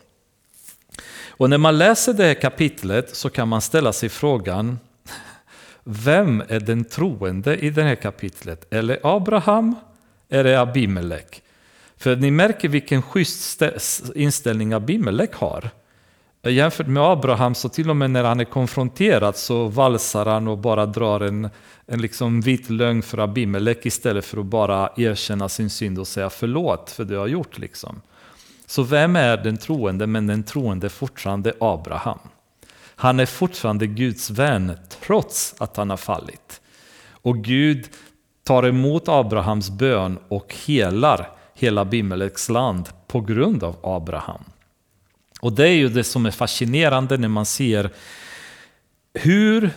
Och när man läser det här kapitlet så kan man ställa sig frågan, *laughs* vem är den troende i det här kapitlet? Eller Abraham är det Abimelech. För ni märker vilken schysst inställning Abimelech har. Jämfört med Abraham, så till och med när han är konfronterad så valsar han och bara drar en, en liksom vit lögn för Abimelech istället för att bara erkänna sin synd och säga förlåt för det jag har gjort. Liksom. Så vem är den troende? Men den troende är fortfarande Abraham. Han är fortfarande Guds vän trots att han har fallit. Och Gud tar emot Abrahams bön och helar hela Bimeleks land på grund av Abraham. Och det är ju det som är fascinerande när man ser hur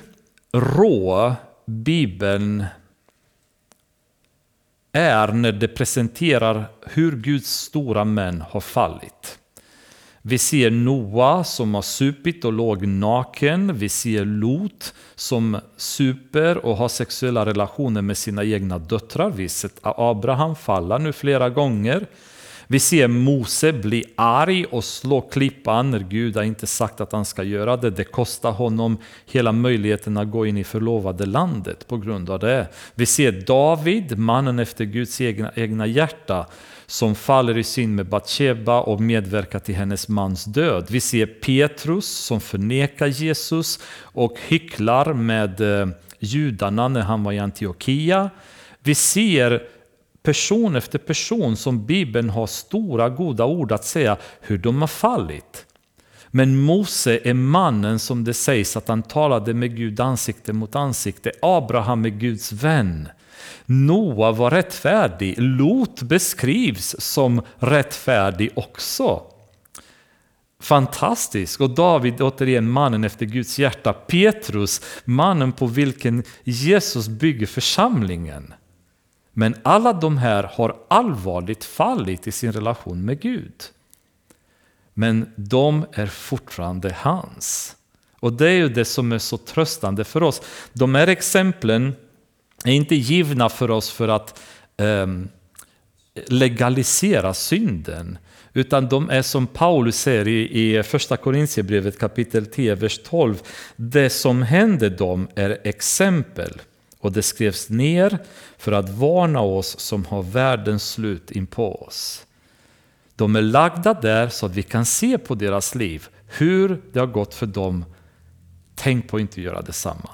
rå Bibeln är när det presenterar hur Guds stora män har fallit. Vi ser Noa som har supit och låg naken. Vi ser Lot som super och har sexuella relationer med sina egna döttrar. Vi ser Abraham falla nu flera gånger. Vi ser Mose bli arg och slå klippan när Gud har inte sagt att han ska göra det. Det kostar honom hela möjligheten att gå in i förlovade landet på grund av det. Vi ser David, mannen efter Guds egna, egna hjärta, som faller i synd med Batsheba och medverkar till hennes mans död. Vi ser Petrus som förnekar Jesus och hycklar med eh, judarna när han var i Antiochia. Vi ser person efter person som Bibeln har stora goda ord att säga hur de har fallit. Men Mose är mannen som det sägs att han talade med Gud ansikte mot ansikte. Abraham är Guds vän. Noa var rättfärdig. Lot beskrivs som rättfärdig också. Fantastisk! Och David, återigen mannen efter Guds hjärta. Petrus, mannen på vilken Jesus bygger församlingen. Men alla de här har allvarligt fallit i sin relation med Gud. Men de är fortfarande hans. Och det är ju det som är så tröstande för oss. De här exemplen är inte givna för oss för att eh, legalisera synden. Utan de är som Paulus säger i, i första Korintierbrevet kapitel 10, vers 12. Det som händer dem är exempel och det skrevs ner för att varna oss som har världens slut inpå oss. De är lagda där så att vi kan se på deras liv hur det har gått för dem. Tänk på att inte göra detsamma.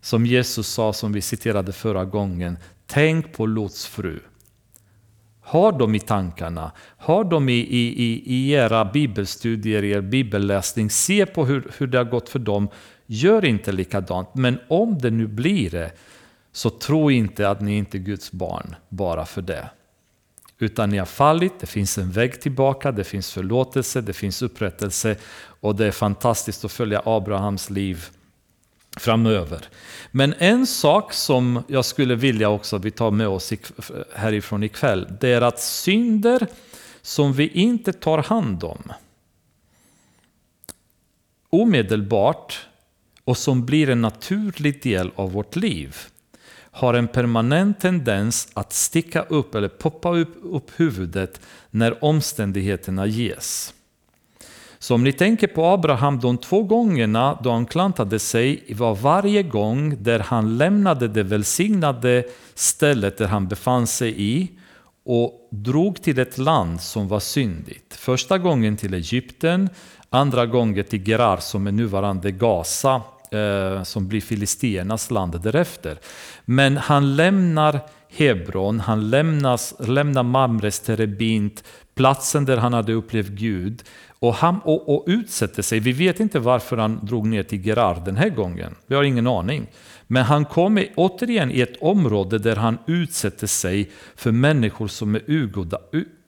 Som Jesus sa, som vi citerade förra gången, tänk på Lots fru. Ha dem i tankarna, ha dem i, i, i era bibelstudier, er bibelläsning. Se på hur, hur det har gått för dem Gör inte likadant, men om det nu blir det, så tro inte att ni inte är Guds barn bara för det. Utan ni har fallit, det finns en väg tillbaka, det finns förlåtelse, det finns upprättelse och det är fantastiskt att följa Abrahams liv framöver. Men en sak som jag skulle vilja också att vi tar med oss härifrån ikväll, det är att synder som vi inte tar hand om omedelbart och som blir en naturlig del av vårt liv har en permanent tendens att sticka upp eller poppa upp, upp huvudet när omständigheterna ges. Så om ni tänker på Abraham, de två gångerna då han klantade sig var varje gång där han lämnade det välsignade stället där han befann sig i och drog till ett land som var syndigt. Första gången till Egypten, andra gången till Gerar som är nuvarande Gaza eh, som blir filistiernas land därefter. Men han lämnar Hebron, han lämnas, lämnar Mamres terebint, platsen där han hade upplevt Gud och, han, och, och utsätter sig. Vi vet inte varför han drog ner till Gerard den här gången. Vi har ingen aning. Men han kommer återigen i ett område där han utsätter sig för människor som är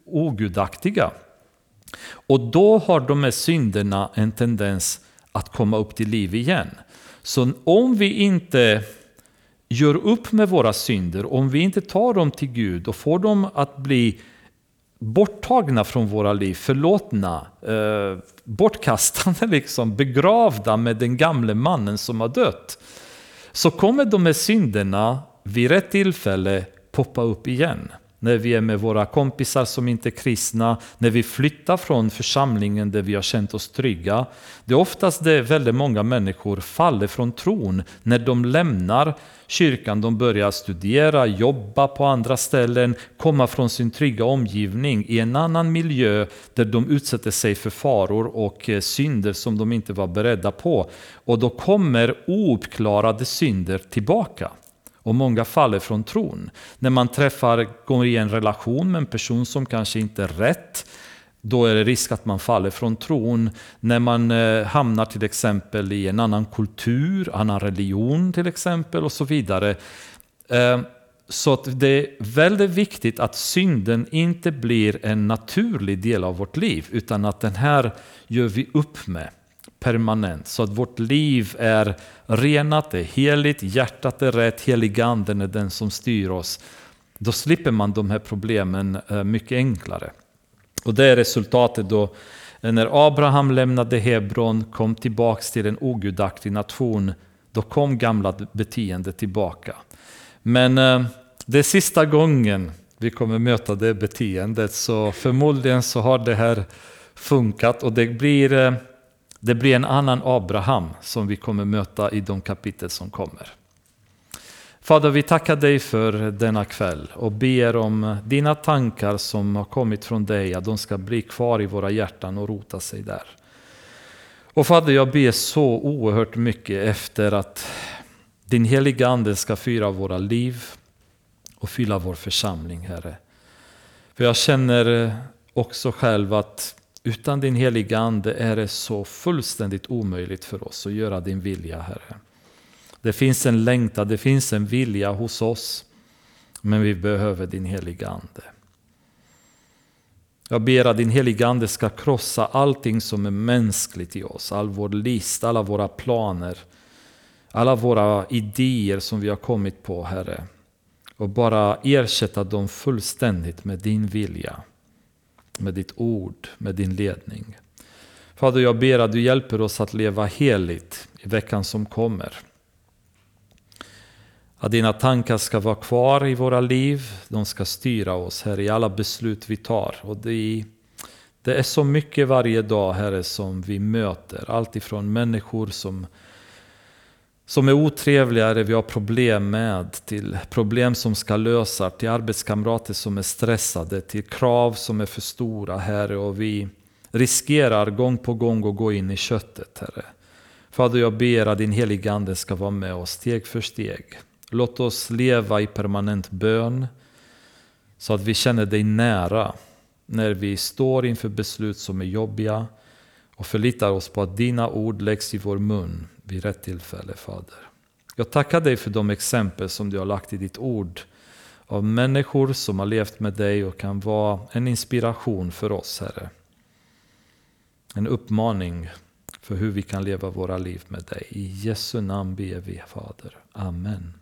ogudaktiga. Och då har de här synderna en tendens att komma upp till liv igen. Så om vi inte gör upp med våra synder, om vi inte tar dem till Gud och får dem att bli borttagna från våra liv, förlåtna, eh, bortkastade, *laughs* liksom, begravda med den gamle mannen som har dött, så kommer de här synderna vid rätt tillfälle poppa upp igen när vi är med våra kompisar som inte är kristna, när vi flyttar från församlingen där vi har känt oss trygga. Det är oftast det väldigt många människor faller från tron när de lämnar kyrkan, de börjar studera, jobba på andra ställen, komma från sin trygga omgivning i en annan miljö där de utsätter sig för faror och eh, synder som de inte var beredda på. Och då kommer ouppklarade synder tillbaka och många faller från tron. När man träffar, går i en relation med en person som kanske inte är rätt, då är det risk att man faller från tron. När man eh, hamnar till exempel i en annan kultur, annan religion till exempel och så vidare. Eh, så att det är väldigt viktigt att synden inte blir en naturlig del av vårt liv, utan att den här gör vi upp med permanent. Så att vårt liv är renat, det är heligt, hjärtat är rätt, heliganden är den som styr oss. Då slipper man de här problemen eh, mycket enklare. Och det är resultatet då När Abraham lämnade Hebron, kom tillbaks till en ogudaktig nation, då kom gamla beteendet tillbaka. Men eh, det är sista gången vi kommer möta det beteendet, så förmodligen så har det här funkat och det blir, eh, det blir en annan Abraham som vi kommer möta i de kapitel som kommer. Fader, vi tackar dig för denna kväll och ber om dina tankar som har kommit från dig, att de ska bli kvar i våra hjärtan och rota sig där. Och Fader, jag ber så oerhört mycket efter att din heliga Ande ska fyra våra liv och fylla vår församling, Herre. För jag känner också själv att utan din heliga Ande är det så fullständigt omöjligt för oss att göra din vilja, Herre. Det finns en längtan, det finns en vilja hos oss. Men vi behöver din heliga Ande. Jag ber att din heliga Ande ska krossa allting som är mänskligt i oss. All vår list, alla våra planer. Alla våra idéer som vi har kommit på, Herre. Och bara ersätta dem fullständigt med din vilja. Med ditt ord, med din ledning. Fader, jag ber att du hjälper oss att leva heligt i veckan som kommer. Att dina tankar ska vara kvar i våra liv. De ska styra oss, Herre, i alla beslut vi tar. Och det, det är så mycket varje dag, Herre, som vi möter. Allt ifrån människor som, som är otrevliga, vi har problem med, till problem som ska lösas, till arbetskamrater som är stressade, till krav som är för stora, Herre. Och vi riskerar gång på gång att gå in i köttet, Herre. Fader, jag ber att din heliga Ande ska vara med oss steg för steg. Låt oss leva i permanent bön så att vi känner dig nära när vi står inför beslut som är jobbiga och förlitar oss på att dina ord läggs i vår mun vid rätt tillfälle, Fader. Jag tackar dig för de exempel som du har lagt i ditt ord av människor som har levt med dig och kan vara en inspiration för oss, Herre. En uppmaning för hur vi kan leva våra liv med dig. I Jesu namn ber vi, Fader. Amen.